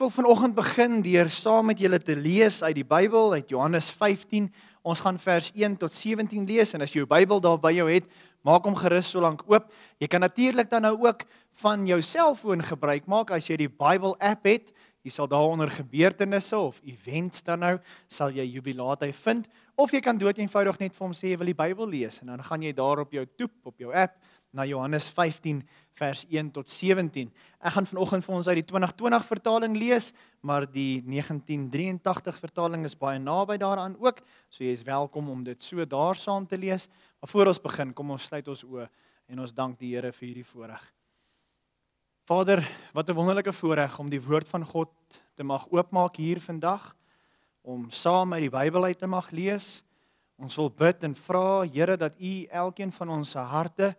Wil vanoggend begin deur saam met julle te lees uit die Bybel uit Johannes 15. Ons gaan vers 1 tot 17 lees en as jy jou Bybel daar by jou het, maak hom gerus so lank oop. Jy kan natuurlik dan nou ook van jou selfoon gebruik maak as jy die Bybel app het. Jy sal daaronder gebeurtenisse of events dan nou sal jy jubilaat hy vind of jy kan dood eenvoudig net vir hom sê jy wil die Bybel lees en dan gaan jy daar op jou toep op jou app na Johannes 15 vers 1 tot 17. Ek gaan vanoggend vir ons uit die 2020 vertaling lees, maar die 1983 vertaling is baie naby daaraan ook, so jy is welkom om dit so daar saam te lees. Maar voor ons begin, kom ons sluit ons oë en ons dank die Here vir hierdie voorreg. Vader, wat 'n wonderlike voorreg om die woord van God te mag oopmaak hier vandag om saam uit die Bybel uit te mag lees. Ons wil bid en vra Here dat U elkeen van ons se harte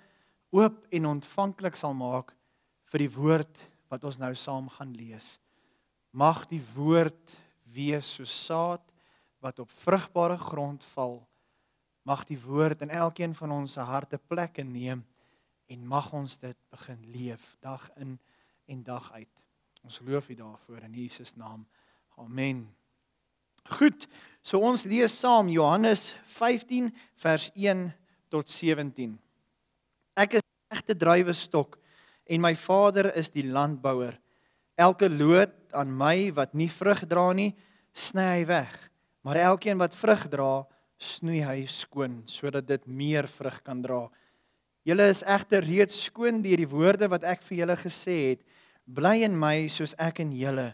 oop en ontvanklik sal maak vir die woord wat ons nou saam gaan lees. Mag die woord wees so saad wat op vrugbare grond val. Mag die woord in elkeen van ons se harte plek neem en mag ons dit begin leef dag in en dag uit. Ons loof U daarvoor in Jesus naam. Amen. Goed. So ons lees saam Johannes 15 vers 1 tot 17. Ek is egte druiwestok en my Vader is die landbouer. Elke loot aan my wat nie vrug dra nie, sny hy weg, maar elkeen wat vrug dra, snoei hy skoon sodat dit meer vrug kan dra. Julle is egter reeds skoon deur die woorde wat ek vir julle gesê het. Bly in my soos ek in julle.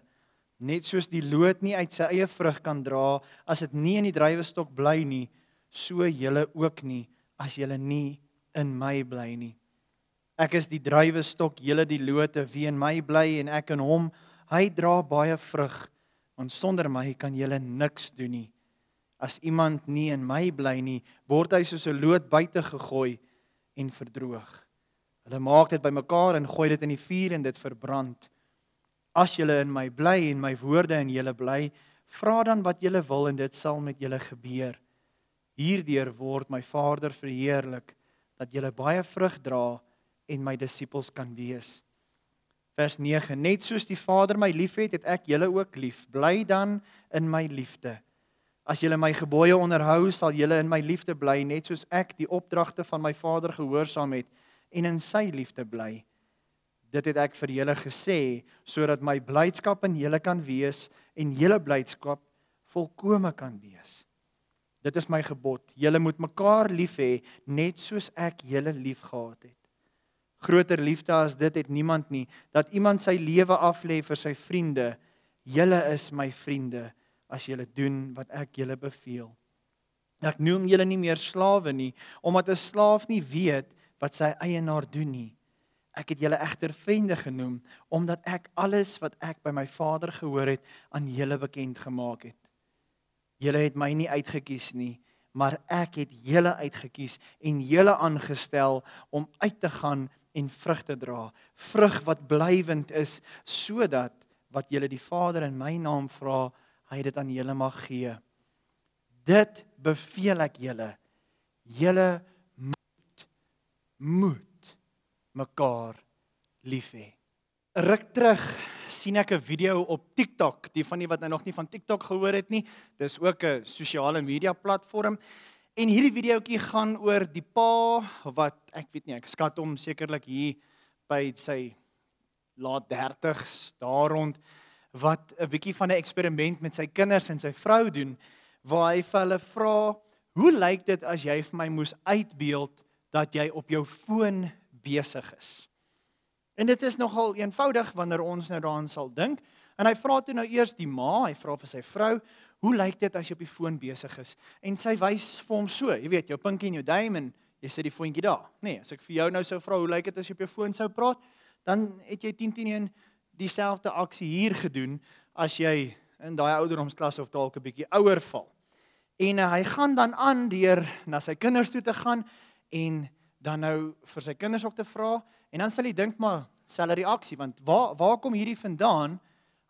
Net soos die loot nie uit sy eie vrug kan dra as dit nie in die druiwestok bly nie, so julle ook nie as julle nie in my bly nie. Ek is die druiwestok, julle die lote, wie in my bly en ek in hom, hy dra baie vrug. Want sonder my kan julle niks doen nie. As iemand nie in my bly nie, word hy soos 'n loot buite gegooi en verdroog. Hulle maak dit bymekaar en gooi dit in die vuur en dit verbrand. As julle in my bly en my woorde in julle bly, vra dan wat julle wil en dit sal met julle gebeur. Hierdeur word my Vader verheerlik dat julle baie vrug dra en my disippels kan wees. Vers 9: Net soos die Vader my liefhet, het ek julle ook lief. Bly dan in my liefde. As julle my gebooie onderhou, sal julle in my liefde bly, net soos ek die opdragte van my Vader gehoorsaam het en in sy liefde bly. Dit het ek vir julle gesê sodat my blydskap in julle kan wees en julle blydskap volkome kan wees. Dit is my gebod. Julle moet mekaar lief hê net soos ek julle liefgehad het. Groter liefde as dit het niemand nie dat iemand sy lewe aflê vir sy vriende. Julle is my vriende as julle doen wat ek julle beveel. Ek noem julle nie meer slawe nie omdat 'n slaaf nie weet wat sy eienaar doen nie. Ek het julle egter vriende genoem omdat ek alles wat ek by my Vader gehoor het aan julle bekend gemaak het. Julle het my nie uitgekies nie, maar ek het julle uitgekies en julle aangestel om uit te gaan en vrug te dra, vrug wat blywend is sodat wat julle die Vader in my naam vra, hy dit aan julle mag gee. Dit beveel ek julle. Julle moet moet mekaar lief hê. Ruk terug sien ek 'n video op TikTok, die van die wat nou nog nie van TikTok gehoor het nie. Dis ook 'n sosiale media platform En hierdie videoetjie gaan oor die pa wat ek weet nie, ek skat hom sekerlik hier by sy laat 30s daar rond wat 'n bietjie van 'n eksperiment met sy kinders en sy vrou doen waar hy vir hulle vra, "Hoe lyk dit as jy vir my moes uitbeeld dat jy op jou foon besig is?" En dit is nogal eenvoudig wanneer ons nou daaraan sal dink. En hy vra toe nou eers die ma, hy vra vir sy vrou, Hoe lyk dit as jy op die foon besig is? En sy wys vir hom so, jy weet, jou pinkie en jou duim en jy sit die foontjie daar. Nee, as ek vir jou nou sou vra hoe lyk dit as jy op jou foon sou praat, dan het jy 10 10 1 dieselfde aksie hier gedoen as jy in daai ouderdomsklas of dalk 'n bietjie ouer val. En uh, hy gaan dan aan deur na sy kinders toe te gaan en dan nou vir sy kinders ook te vra en dan sal hy dink maar selfe reaksie want waar waar kom hierdie vandaan?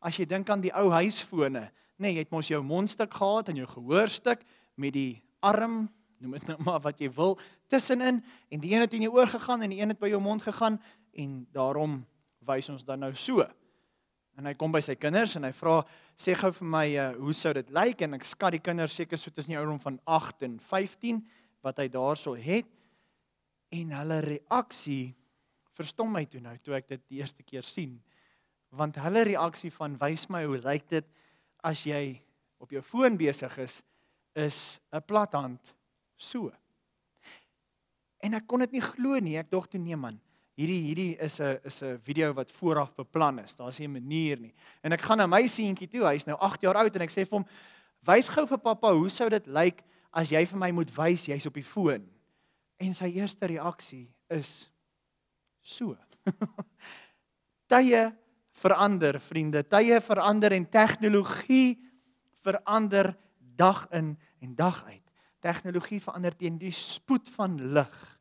As jy dink aan die ou huisfone. Nee, jy het mos jou mondstuk gehad en jou gehoorstuk met die arm, noem dit nou maar wat jy wil, tussenin. En die een het in jou oor gegaan en die een het by jou mond gegaan en daarom wys ons dan nou so. En hy kom by sy kinders en hy vra sê gou vir my uh, hoe sou dit lyk? En ek skat die kinders seker so tussen die ouderdom van 8 en 15 wat hy daarso het. En hulle reaksie verstom my toe nou toe ek dit die eerste keer sien want hulle reaksie van wys my hoe lyk dit as jy op jou foon besig is is 'n plathand so en ek kon dit nie glo nie ek dog toe nee man hierdie hierdie is 'n is 'n video wat vooraf beplan is. Daar's nie 'n manier nie. En ek gaan na my seentjie toe. Hy's nou 8 jaar oud en ek sê vir hom: "Wys gou vir pappa, hoe sou dit lyk as jy vir my moet wys jy's op die foon?" En sy eerste reaksie is so. Tye verander, vriende. Tye verander en tegnologie verander dag in en dag uit. Tegnologie verander teen die spoed van lig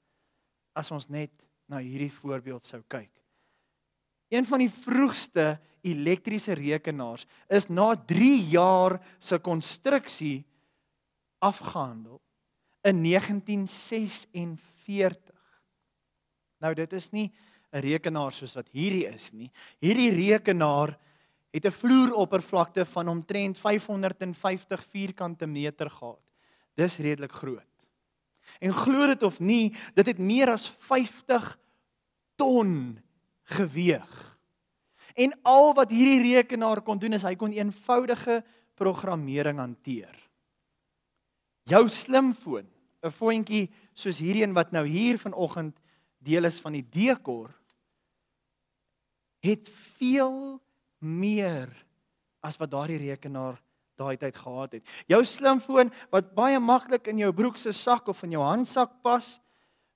as ons net na hierdie voorbeeld sou kyk. Een van die vroegste elektriese rekenaars is na 3 jaar se konstruksie afgehandel in 1946. Nou dit is nie 'n rekenaar soos wat hierdie is nie. Hierdie rekenaar het 'n vloeroppervlakte van omtrent 550 vierkante meter gehad. Dis redelik groot. En glo dit of nie, dit het meer as 50 ton geweeg. En al wat hierdie rekenaar kon doen is hy kon eenvoudige programmering hanteer. Jou slimfoon, 'n foontjie soos hierdie een wat nou hier vanoggend deel is van die dekor, het veel meer as wat daardie rekenaar daai tyd gehad het. Jou slimfoon wat baie maklik in jou broek se sak of in jou handsak pas,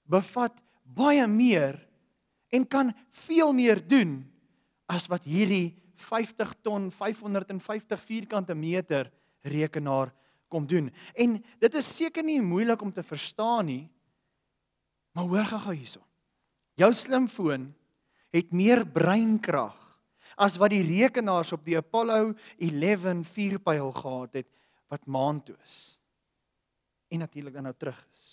bevat baie meer en kan veel meer doen as wat hierdie 50 ton 550 vierkante meter rekenaar kom doen. En dit is seker nie moeilik om te verstaan nie. Maar hoor gou hierso. Jou slimfoon het meer breinkrag as wat die rekenaars op die Apollo 11 vuurpyl gehad het wat maan toe is. En natuurlik dan nou terug is.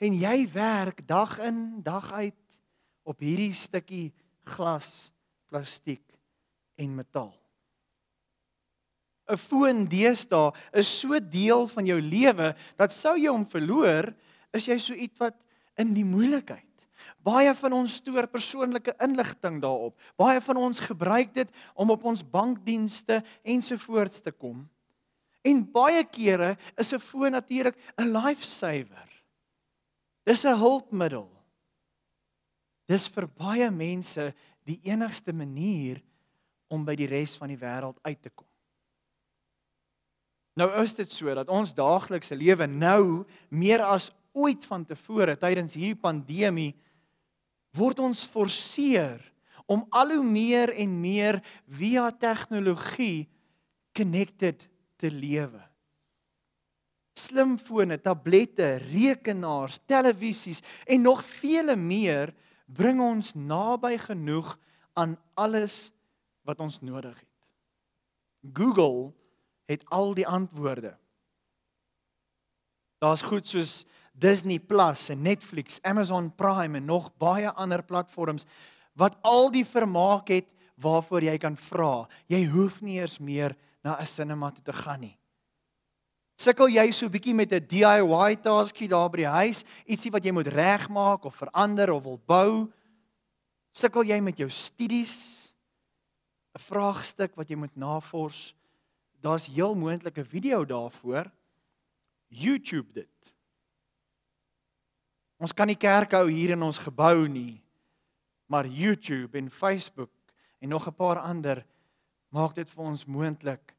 En jy werk dag in, dag uit op hierdie stukkie glas, plastiek en metaal. 'n Foon deesdae is so deel van jou lewe dat sou jy hom verloor, is jy so iets wat in die moeilikheid. Baie van ons stoor persoonlike inligting daarop. Baie van ons gebruik dit om op ons bankdienste ensovoorts te kom. En baie kere is 'n foon natuurlik 'n lifesaver. Dis 'n hulpmiddel. Dis vir baie mense die enigste manier om by die res van die wêreld uit te kom. Nou is dit so dat ons daaglikse lewe nou meer as ooit vantevore tydens hierdie pandemie word ons forceer om al hoe meer en meer via tegnologie connected te lewe. Slimfone, tablette, rekenaars, televisies en nog vele meer bring ons naby genoeg aan alles wat ons nodig het. Google het al die antwoorde. Daar's goed soos Disney Plus en Netflix, Amazon Prime en nog baie ander platforms wat al die vermaak het waarvoor jy kan vra. Jy hoef nie eers meer na 'n sinema toe te gaan nie. Sukkel jy so bietjie met 'n DIY taskie daar by die huis, ietsie wat jy moet regmaak of verander of wil bou? Sukkel jy met jou studies? 'n Vraagstuk wat jy moet navors? Daar's heel moontlike video daarvoor. YouTube dit. Ons kan nie kerk hou hier in ons gebou nie. Maar YouTube en Facebook en nog 'n paar ander maak dit vir ons moontlik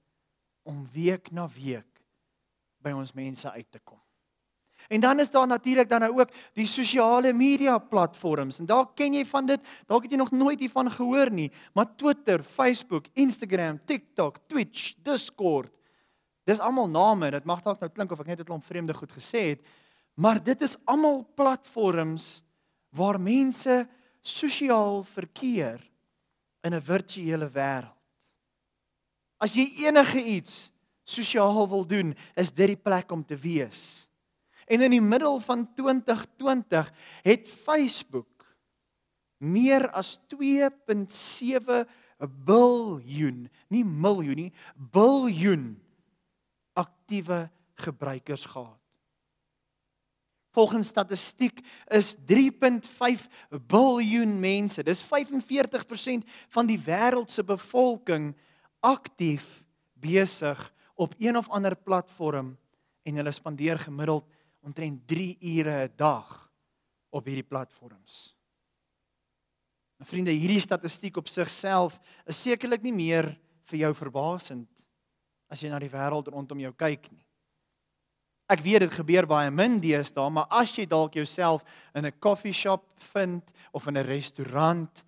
om week na week by ons mense uit te kom. En dan is daar natuurlik dan nou ook die sosiale media platforms. En dalk ken jy van dit, dalk het jy nog nooit hiervan gehoor nie, maar Twitter, Facebook, Instagram, TikTok, Twitch, Discord. Dis almal name. Dit mag dalk nou klink of ek net 'n klomp vreemde goed gesê het, Maar dit is almal platforms waar mense sosiaal verkeer in 'n virtuele wêreld. As jy enige iets sosiaal wil doen, is dit die plek om te wees. En in die middel van 2020 het Facebook meer as 2.7 biljoen, nie miljoen nie, biljoen aktiewe gebruikers gehad. Volgens statistiek is 3.5 biljoen mense, dis 45% van die wêreld se bevolking aktief besig op een of ander platform en hulle spandeer gemiddeld omtrent 3 ure 'n dag op hierdie platforms. My vriende, hierdie statistiek op sigself is sekerlik nie meer vir jou verbasend as jy na die wêreld rondom jou kyk nie. Ek weet dit gebeur baie min deesdae, maar as jy dalk jouself in 'n koffieshop vind of in 'n restaurant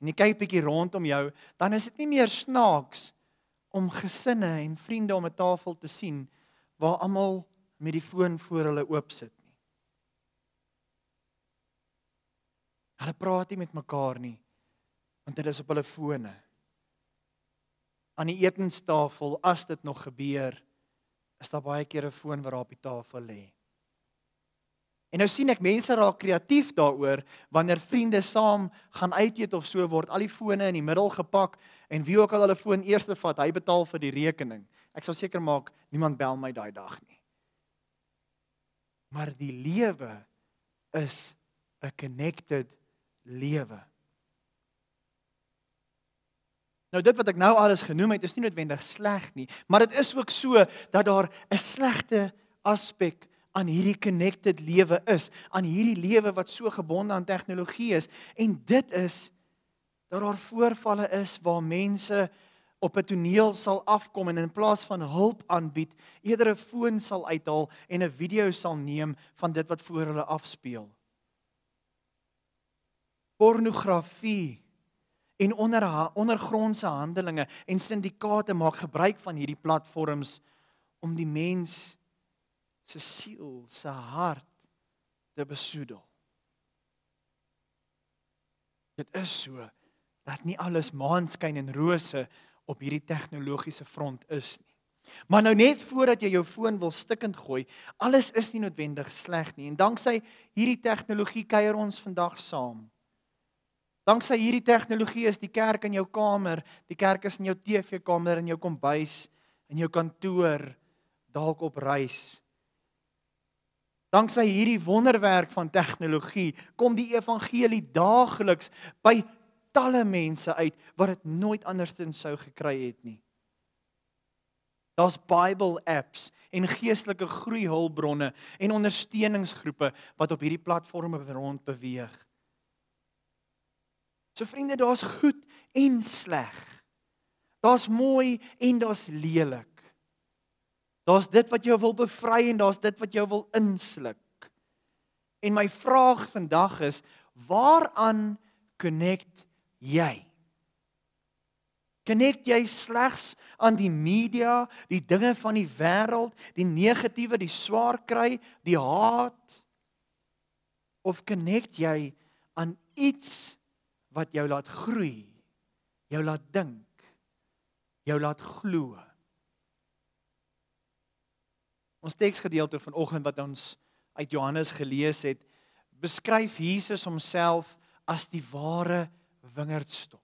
en jy kyk bietjie rondom jou, dan is dit nie meer snaaks om gesinne en vriende om 'n tafel te sien waar almal met die foon voor hulle oop sit nie. Hulle praat nie met mekaar nie want hulle is op hulle fone. Aan die etenstafel as dit nog gebeur, is daar baie keer 'n foon wat daar op die tafel lê. En nou sien ek mense raak kreatief daaroor wanneer vriende saam gaan uit eet of so word al die fone in die middel gepak en wie ook al hulle foon eers vat, hy betaal vir die rekening. Ek sal seker maak niemand bel my daai dag nie. Maar die lewe is 'n connected lewe. Nou dit wat ek nou alles genoem het is nie noodwendig sleg nie, maar dit is ook so dat daar 'n slegte aspek aan hierdie connected lewe is, aan hierdie lewe wat so gebonde aan tegnologie is en dit is dat daar voorvalle is waar mense op 'n toneel sal afkom en in plaas van hulp aanbied, eerder 'n foon sal uithaal en 'n video sal neem van dit wat voor hulle afspeel. Pornografie en onder ondergrondse handelinge en syndikaate maak gebruik van hierdie platforms om die mens se siel, se hart te besoedel. Dit is so dat nie alles maanskyn en rose op hierdie tegnologiese front is nie. Maar nou net voordat jy jou foon wil stikkend gooi, alles is nie noodwendig sleg nie en danksy hierdie tegnologie kuier ons vandag saam. Danksy hierdie tegnologie is die kerk in jou kamer, die kerk is in jou TV-kamer in jou kombuis, in jou kantoor, dalk op reis. Danksy hierdie wonderwerk van tegnologie kom die evangelie daagliks by talle mense uit wat dit nooit andersins sou gekry het nie. Daar's Bible apps en geestelike groeihulpbronne en ondersteuningsgroepe wat op hierdie platforms rond beweeg. So vriende, daar's goed en sleg. Daar's mooi en daar's lelik. Daar's dit wat jou wil bevry en daar's dit wat jou wil insluk. En my vraag vandag is, waaraan connect jy? Connect jy slegs aan die media, die dinge van die wêreld, die negatiewe, die swaar kry, die haat? Of connect jy aan iets wat jou laat groei, jou laat dink, jou laat glo. Ons teksgedeelte vanoggend wat ons uit Johannes gelees het, beskryf Jesus homself as die ware wingerdstok.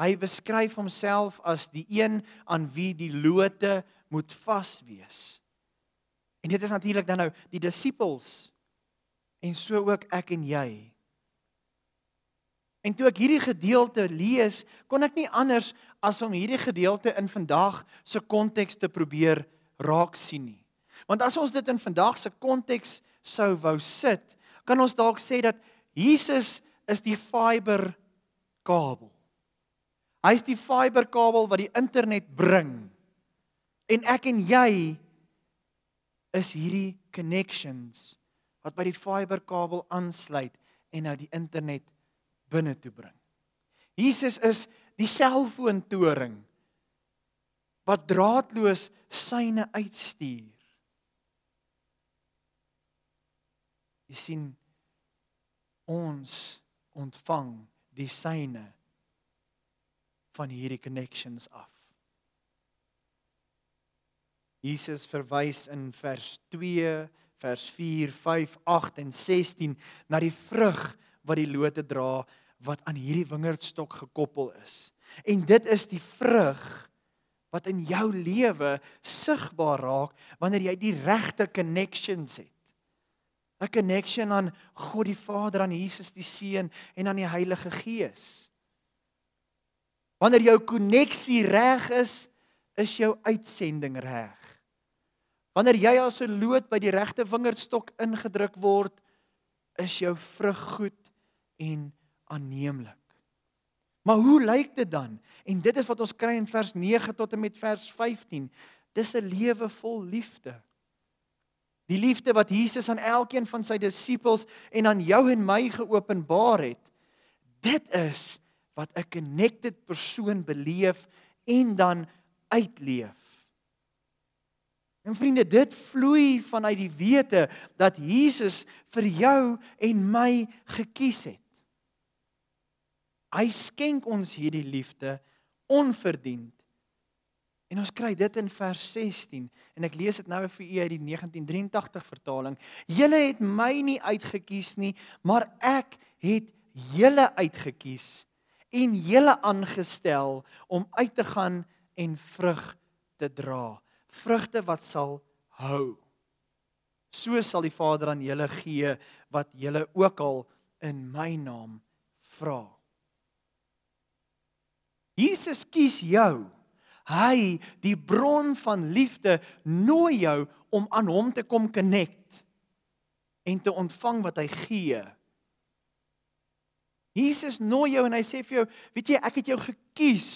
Hy beskryf homself as die een aan wie die lote moet vas wees. En dit is natuurlik dan nou die disippels en so ook ek en jy. En toe ek hierdie gedeelte lees, kon ek nie anders as om hierdie gedeelte in vandag se konteks te probeer raak sien nie. Want as ons dit in vandag se konteks sou wou sit, kan ons dalk sê dat Jesus is die fiber kabel. Hy is die fiber kabel wat die internet bring. En ek en jy is hierdie connections wat by die fiber kabel aansluit en nou die internet binne toe bring. Jesus is die selfoontoring wat draadloos syne uitstuur. Jy sien ons ontvang die syne van hierdie connections af. Jesus verwys in vers 2, vers 4, 5, 8 en 16 na die vrug wat die lote dra wat aan hierdie wingerdstok gekoppel is. En dit is die vrug wat in jou lewe sigbaar raak wanneer jy die regte connections het. 'n Connection aan God die Vader, aan Jesus die Seun en aan die Heilige Gees. Wanneer jou koneksie reg is, is jou uitsending reg. Wanneer jy as 'n loot by die regte wingerdstok ingedruk word, is jou vrug goed en aanneemlik. Maar hoe lyk dit dan? En dit is wat ons kry in vers 9 tot en met vers 15. Dis 'n lewe vol liefde. Die liefde wat Jesus aan elkeen van sy disippels en aan jou en my geopenbaar het. Dit is wat 'n connected persoon beleef en dan uitleef. En vriende, dit vloei vanuit die wete dat Jesus vir jou en my gekies het. Hy skenk ons hierdie liefde onverdiend. En ons kry dit in vers 16 en ek lees dit nou vir u uit die 1983 vertaling. Julle het my nie uitgekies nie, maar ek het julle uitgekies en julle aangestel om uit te gaan en vrug te dra, vrugte wat sal hou. So sal die Vader aan julle gee wat julle ook al in my naam vra. Jesus kies jou. Hy, die bron van liefde, nooi jou om aan hom te kom connect en te ontvang wat hy gee. Jesus nooi jou en hy sê vir jou, weet jy, ek het jou gekies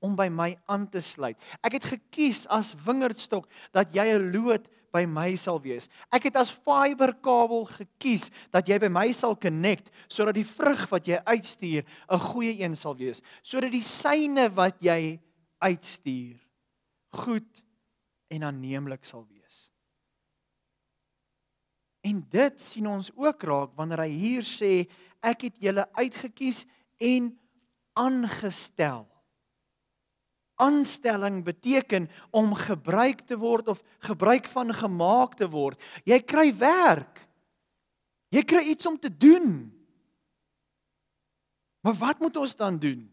om by my aan te sluit. Ek het gekies as wingerdstok dat jy 'n loot by my sal wees. Ek het as fiberkabel gekies dat jy by my sal connect sodat die vrug wat jy uitstuur 'n goeie een sal wees, sodat die syne wat jy uitstuur goed en aanneemlik sal wees. En dit sien ons ook raak wanneer hy hier sê ek het julle uitgekies en aangestel aanstelling beteken om gebruik te word of gebruik van gemaak te word. Jy kry werk. Jy kry iets om te doen. Maar wat moet ons dan doen?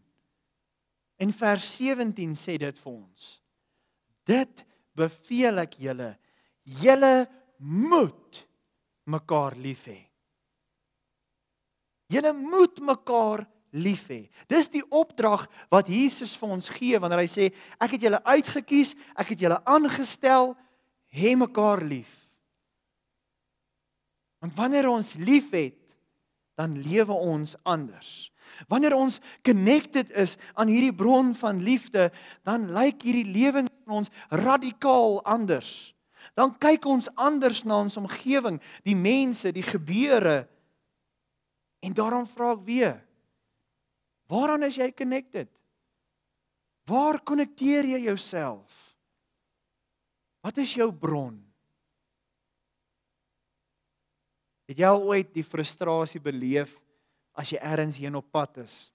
In vers 17 sê dit vir ons. Dit beveel ek julle. Julle moet mekaar lief hê. Julle moet mekaar lief hê. Dis die opdrag wat Jesus vir ons gee wanneer hy sê ek het julle uitget kies, ek het julle aangestel, hê mekaar lief. Want wanneer ons liefhet, dan lewe ons anders. Wanneer ons connected is aan hierdie bron van liefde, dan lyk hierdie lewens van ons radikaal anders. Dan kyk ons anders na ons omgewing, die mense, die gebeure. En daarom vra ek weer, Waaraan is jy connected? Waar konnekteer jy jouself? Wat is jou bron? Het jy al ooit die frustrasie beleef as jy ergens heen op pad is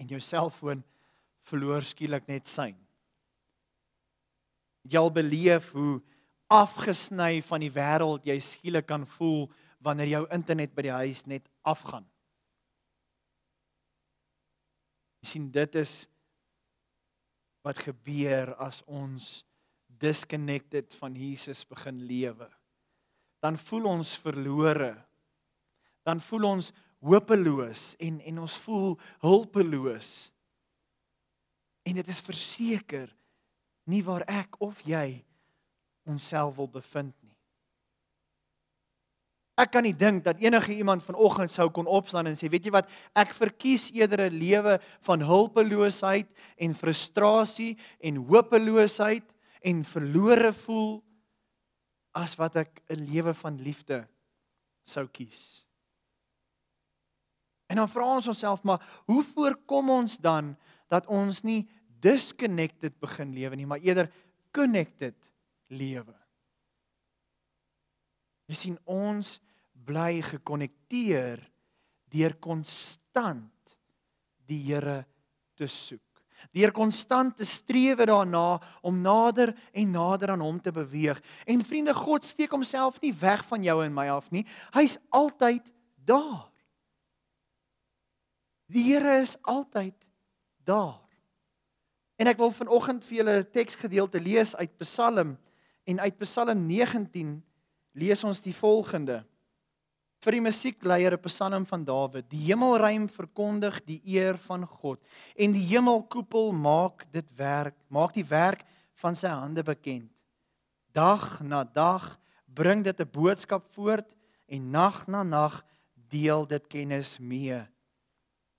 en jou selfoon verloor skielik net sein? Het jy al beleef hoe afgesny van die wêreld jy skielik kan voel wanneer jou internet by die huis net afgaan? Jy sien dit is wat gebeur as ons disconnected van Jesus begin lewe. Dan voel ons verlore. Dan voel ons hopeloos en en ons voel hulpeloos. En dit is verseker nie waar ek of jy onsself wil bevind Ek kan nie dink dat enige iemand vanoggend sou kon opstaan en sê, weet jy wat, ek verkies eerder 'n lewe van hulpeloosheid en frustrasie en hopeloosheid en verlore voel as wat ek 'n lewe van liefde sou kies. En dan vra ons onsself maar, hoe voorkom ons dan dat ons nie disconnected begin lewe nie, maar eerder connected lewe? Jy sien ons bly gekonnekteer deur konstant die Here te soek. Deur konstant te strewe daarna om nader en nader aan hom te beweeg. En vriende, God steek homself nie weg van jou en my af nie. Hy's altyd daar. Die Here is altyd daar. En ek wil vanoggend vir julle 'n teksgedeelte lees uit Psalm en uit Psalm 19 lees ons die volgende. Vir die musiekleier 'n Psalm van Dawid. Die hemelruim verkondig die eer van God en die hemelkoepel maak dit werk, maak die werk van sy hande bekend. Dag na dag bring dit 'n boodskap voort en nag na nag deel dit kennis mee.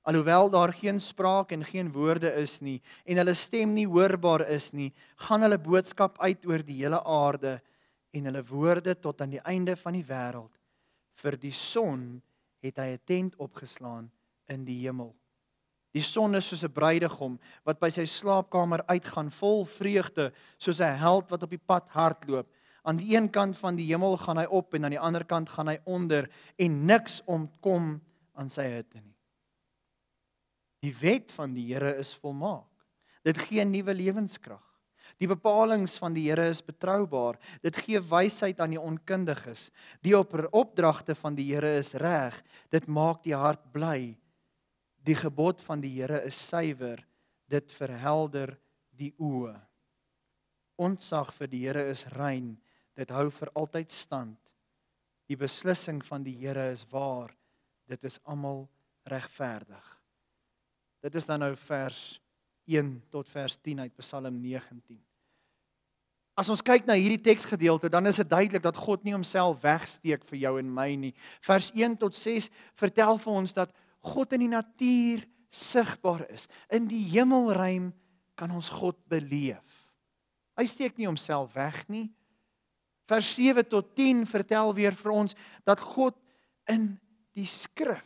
Alhoewel daar geen spraak en geen woorde is nie en hulle stem nie hoorbaar is nie, gaan hulle boodskap uit oor die hele aarde en hulle woorde tot aan die einde van die wêreld. Vir die son het hy 'n tent opgeslaan in die hemel. Die son is soos 'n bruidegom wat by sy slaapkamer uitgaan vol vreugde, soos 'n held wat op die pad hardloop. Aan die een kant van die hemel gaan hy op en aan die ander kant gaan hy onder en niks ontkom aan sy hitte nie. Die wet van die Here is volmaak. Dit gee nuwe lewenskrag. Die bepalinge van die Here is betroubaar. Dit gee wysheid aan die onkundiges. Die opdragte van die Here is reg. Dit maak die hart bly. Die gebod van die Here is suiwer. Dit verhelder die oë. Ontsag vir die Here is rein dit hou vir altyd stand. Die beslissing van die Here is waar. Dit is almal regverdig. Dit is dan nou vers 1 tot vers 10 uit Psalm 19. As ons kyk na hierdie teksgedeelte, dan is dit duidelik dat God nie homself wegsteek vir jou en my nie. Vers 1 tot 6 vertel vir ons dat God in die natuur sigbaar is. In die hemelruim kan ons God beleef. Hy steek nie homself weg nie. Vers 7 tot 10 vertel weer vir ons dat God in die skrif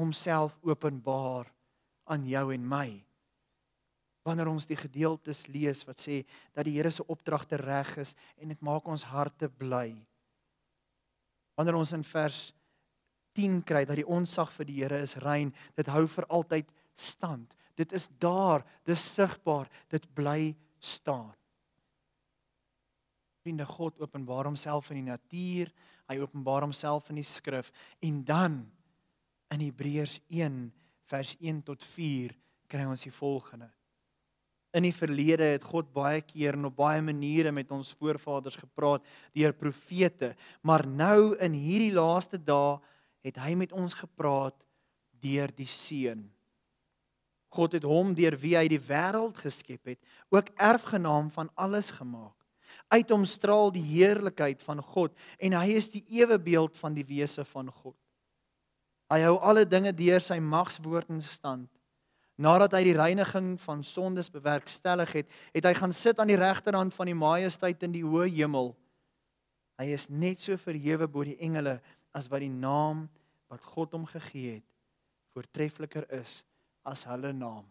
homself openbaar aan jou en my. Wanneer ons die gedeeltes lees wat sê dat die Here se opdragte reg is en dit maak ons harte bly. Wanneer ons in vers 10 kry dat die onsag vir die Here is rein, dit hou vir altyd stand. Dit is daar, dis sigbaar, dit bly staan. Vriende, God openbaar homself in die natuur, hy openbaar homself in die skrif en dan in Hebreërs 1 vers 1 tot 4 kry ons die volgende. In die verlede het God baie keer en op baie maniere met ons voorvaders gepraat deur profete, maar nou in hierdie laaste dae het hy met ons gepraat deur die seun. God het hom deur wie hy die wêreld geskep het, ook erfgenaam van alles gemaak. Uit hom straal die heerlikheid van God en hy is die ewebeeld van die wese van God. Hy hou alle dinge deur sy magswoord in stand. Nadat hy die reiniging van sondes bewerkstellig het, het hy gaan sit aan die regterhand van die majesteit in die hoë hemel. Hy is net so verhewe bo die engele as wat die naam wat God hom gegee het voortreffliker is as hulle naam.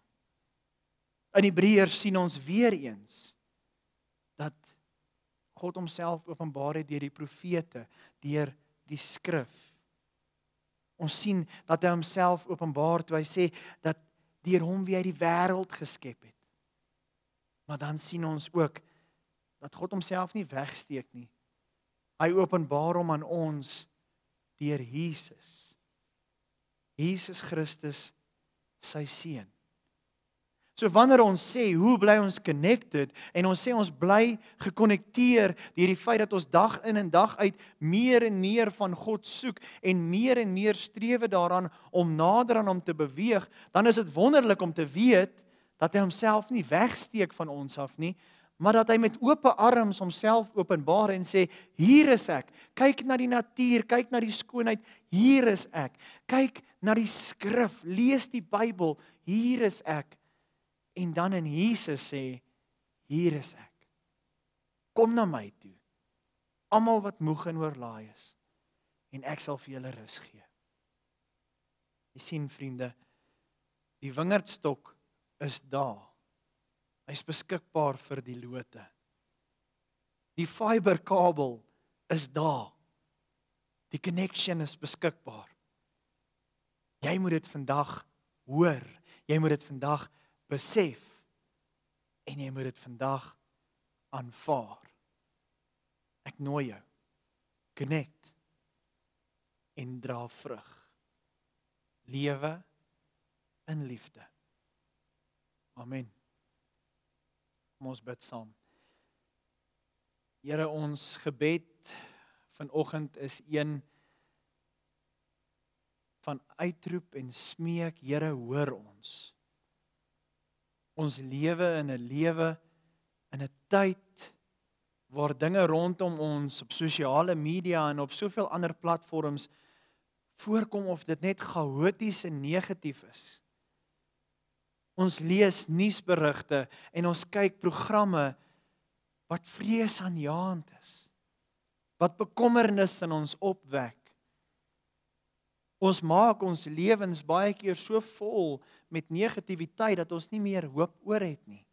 In Hebreërs sien ons weer eens dat God homself openbaar het deur die profete, deur die skrif. Ons sien dat hy homself openbaar toe hy sê dat deur hom wie hy die wêreld geskep het. Maar dan sien ons ook dat God homself nie wegsteek nie. Hy openbaar hom aan ons deur Jesus. Jesus Christus sy seun. So wanneer ons sê hoe bly ons connected en ons sê ons bly gekonnekteer deur die feit dat ons dag in en dag uit meer en meer van God soek en meer en meer strewe daaraan om nader aan hom te beweeg, dan is dit wonderlik om te weet dat hy homself nie wegsteek van ons af nie, maar dat hy met oop arms homself openbaar en sê hier is ek. Kyk na die natuur, kyk na die skoonheid, hier is ek. Kyk na die skrif, lees die Bybel, hier is ek en dan in Jesus sê hier is ek. Kom na my toe. Almal wat moeg en oorlaai is en ek sal vir julle rus gee. Jy sien vriende, die wingerdstok is daar. Hy's beskikbaar vir die lote. Die fiberkabel is daar. Die connection is beskikbaar. Jy moet dit vandag hoor. Jy moet dit vandag besef en jy moet dit vandag aanvaar. Ek nooi jou. Connect en dra vrug. Lewe in liefde. Amen. Kom ons bid saam. Here ons gebed vanoggend is een van uitroep en smeek Here hoor ons. Ons lewe in 'n lewe in 'n tyd waar dinge rondom ons op sosiale media en op soveel ander platforms voorkom of dit net chaoties en negatief is. Ons lees nuusberigte en ons kyk programme wat vreesaanjaend is. Wat bekommernis in ons opwek. Ons maak ons lewens baie keer so vol met negativiteit dat ons nie meer hoop oor het nie.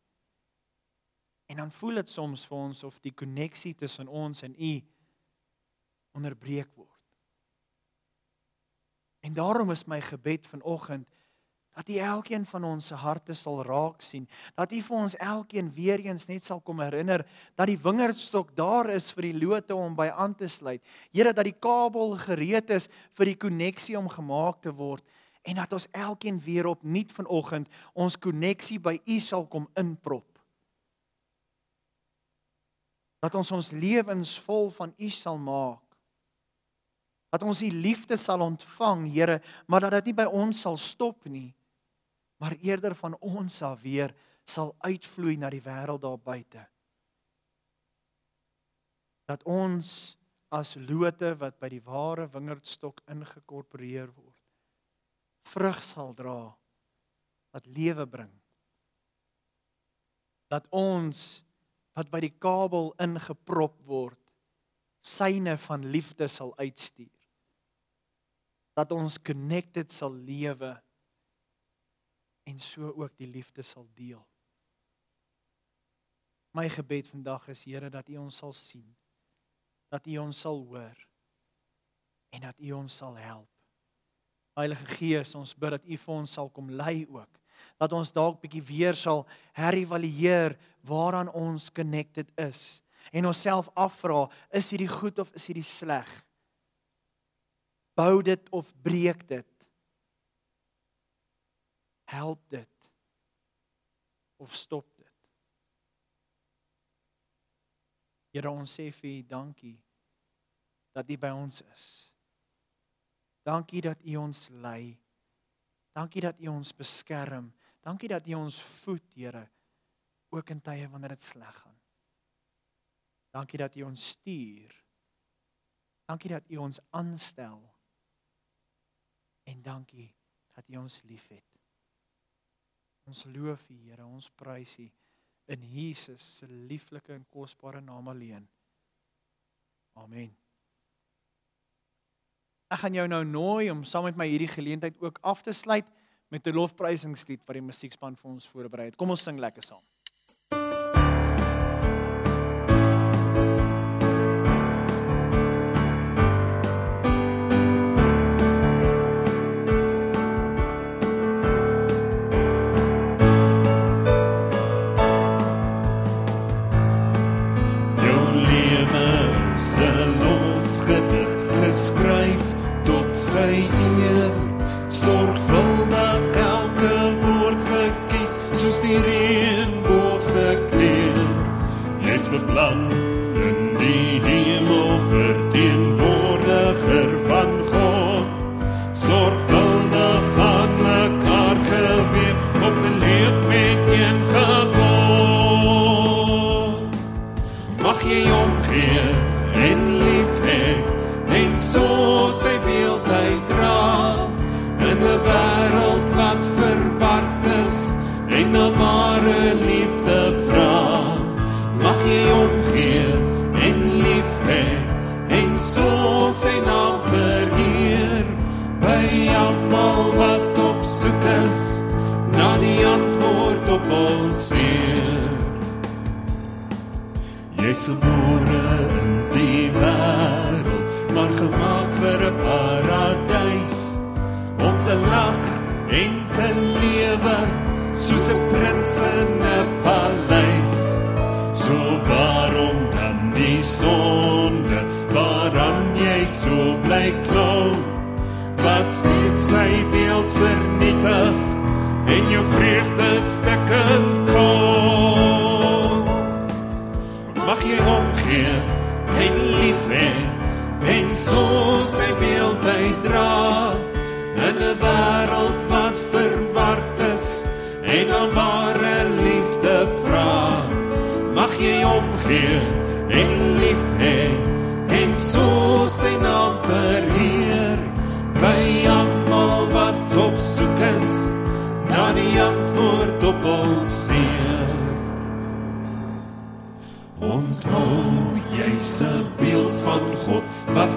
En dan voel dit soms vir ons of die koneksie tussen ons en U onderbreek word. En daarom is my gebed vanoggend dat U elkeen van ons se harte sal raak sien, dat U vir ons elkeen weer eens net sal kom herinner dat die wingerdstok daar is vir die lote om by aan te sluit. Here dat die kabel gereed is vir die koneksie om gemaak te word en dat ons elkeen weer opnuut vanoggend ons koneksie by U sal kom inprop. Dat ons ons lewens vol van U sal maak dat ons u liefde sal ontvang, Here, maar dat dit nie by ons sal stop nie, maar eerder van ons af weer sal uitvloei na die wêreld daar buite. Dat ons as lote wat by die ware wingerdstok ingekorporeer word, vrug sal dra wat lewe bring. Dat ons wat by die kabel ingeprop word, syne van liefde sal uitstuur. Dat ons connected sal lewe en so ook die liefde sal deel. My gebed vandag is Here dat U ons sal sien. Dat U ons sal hoor en dat U ons sal help. Heilige Gees, ons bid dat U vir ons sal kom lei ook. Dat ons dalk bietjie weer sal herëvalueer waaraan ons connected is en onsself afvra, is hierdie goed of is hierdie sleg? Bou dit of breek dit? Help dit of stop dit. Here ons sê vir U dankie dat U by ons is. Dankie dat U ons lei. Dankie dat U ons beskerm. Dankie dat U ons voed, Here, ook in tye wanneer dit sleg gaan. Dankie dat U ons stuur. Dankie dat U ons aanstel. En dankie dat U ons liefhet. Ons loof U, Here, ons prys U in Jesus se lieflike en kosbare naam alleen. Amen. Ek gaan jou nou nooi om saam met my hierdie geleentheid ook af te sluit met 'n lofprysingslied wat die musiekspan vir ons voorberei het. Kom ons sing lekker saam.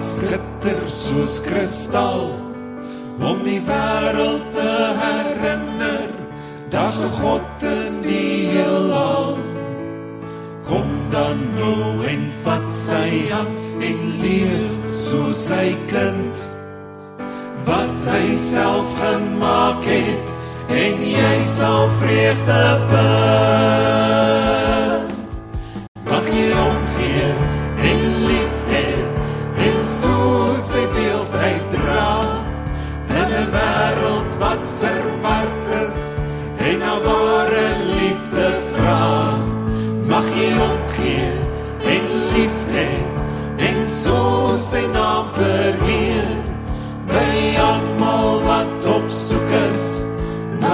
Skitter soos kristal om die wêreld te herinner daar's 'n God in die heelal. Kom dan nou en vat sy hand en leef soos sy kind wat hy self gemaak het en jy sal vreugde vind.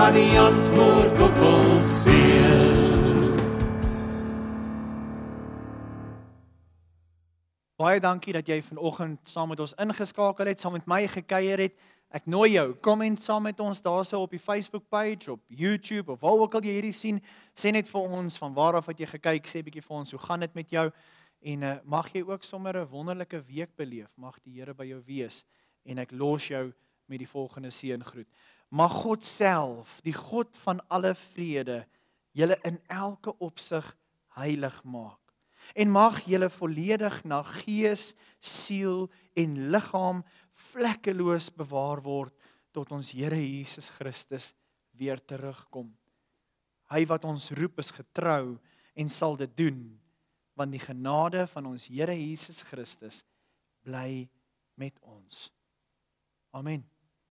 Na die antwoord op ons seer. Baie dankie dat jy vanoggend saam met ons ingeskakel het, saam met my gekuier het. Ek nooi jou, kom en saam met ons daarso op die Facebook page, op YouTube of waar ook al jy hierdie sien, sê net vir ons van waar af het jy gekyk, sê bietjie vir ons, hoe gaan dit met jou? En uh, mag jy ook sommer 'n wonderlike week beleef. Mag die Here by jou wees en ek los jou met die volgende seëngroet. Mag God self, die God van alle vrede, julle in elke opsig heilig maak. En mag julle volledig na gees, siel en liggaam vlekkeloos bewaar word tot ons Here Jesus Christus weer terugkom. Hy wat ons roep is getrou en sal dit doen want die genade van ons Here Jesus Christus bly met ons. Amen.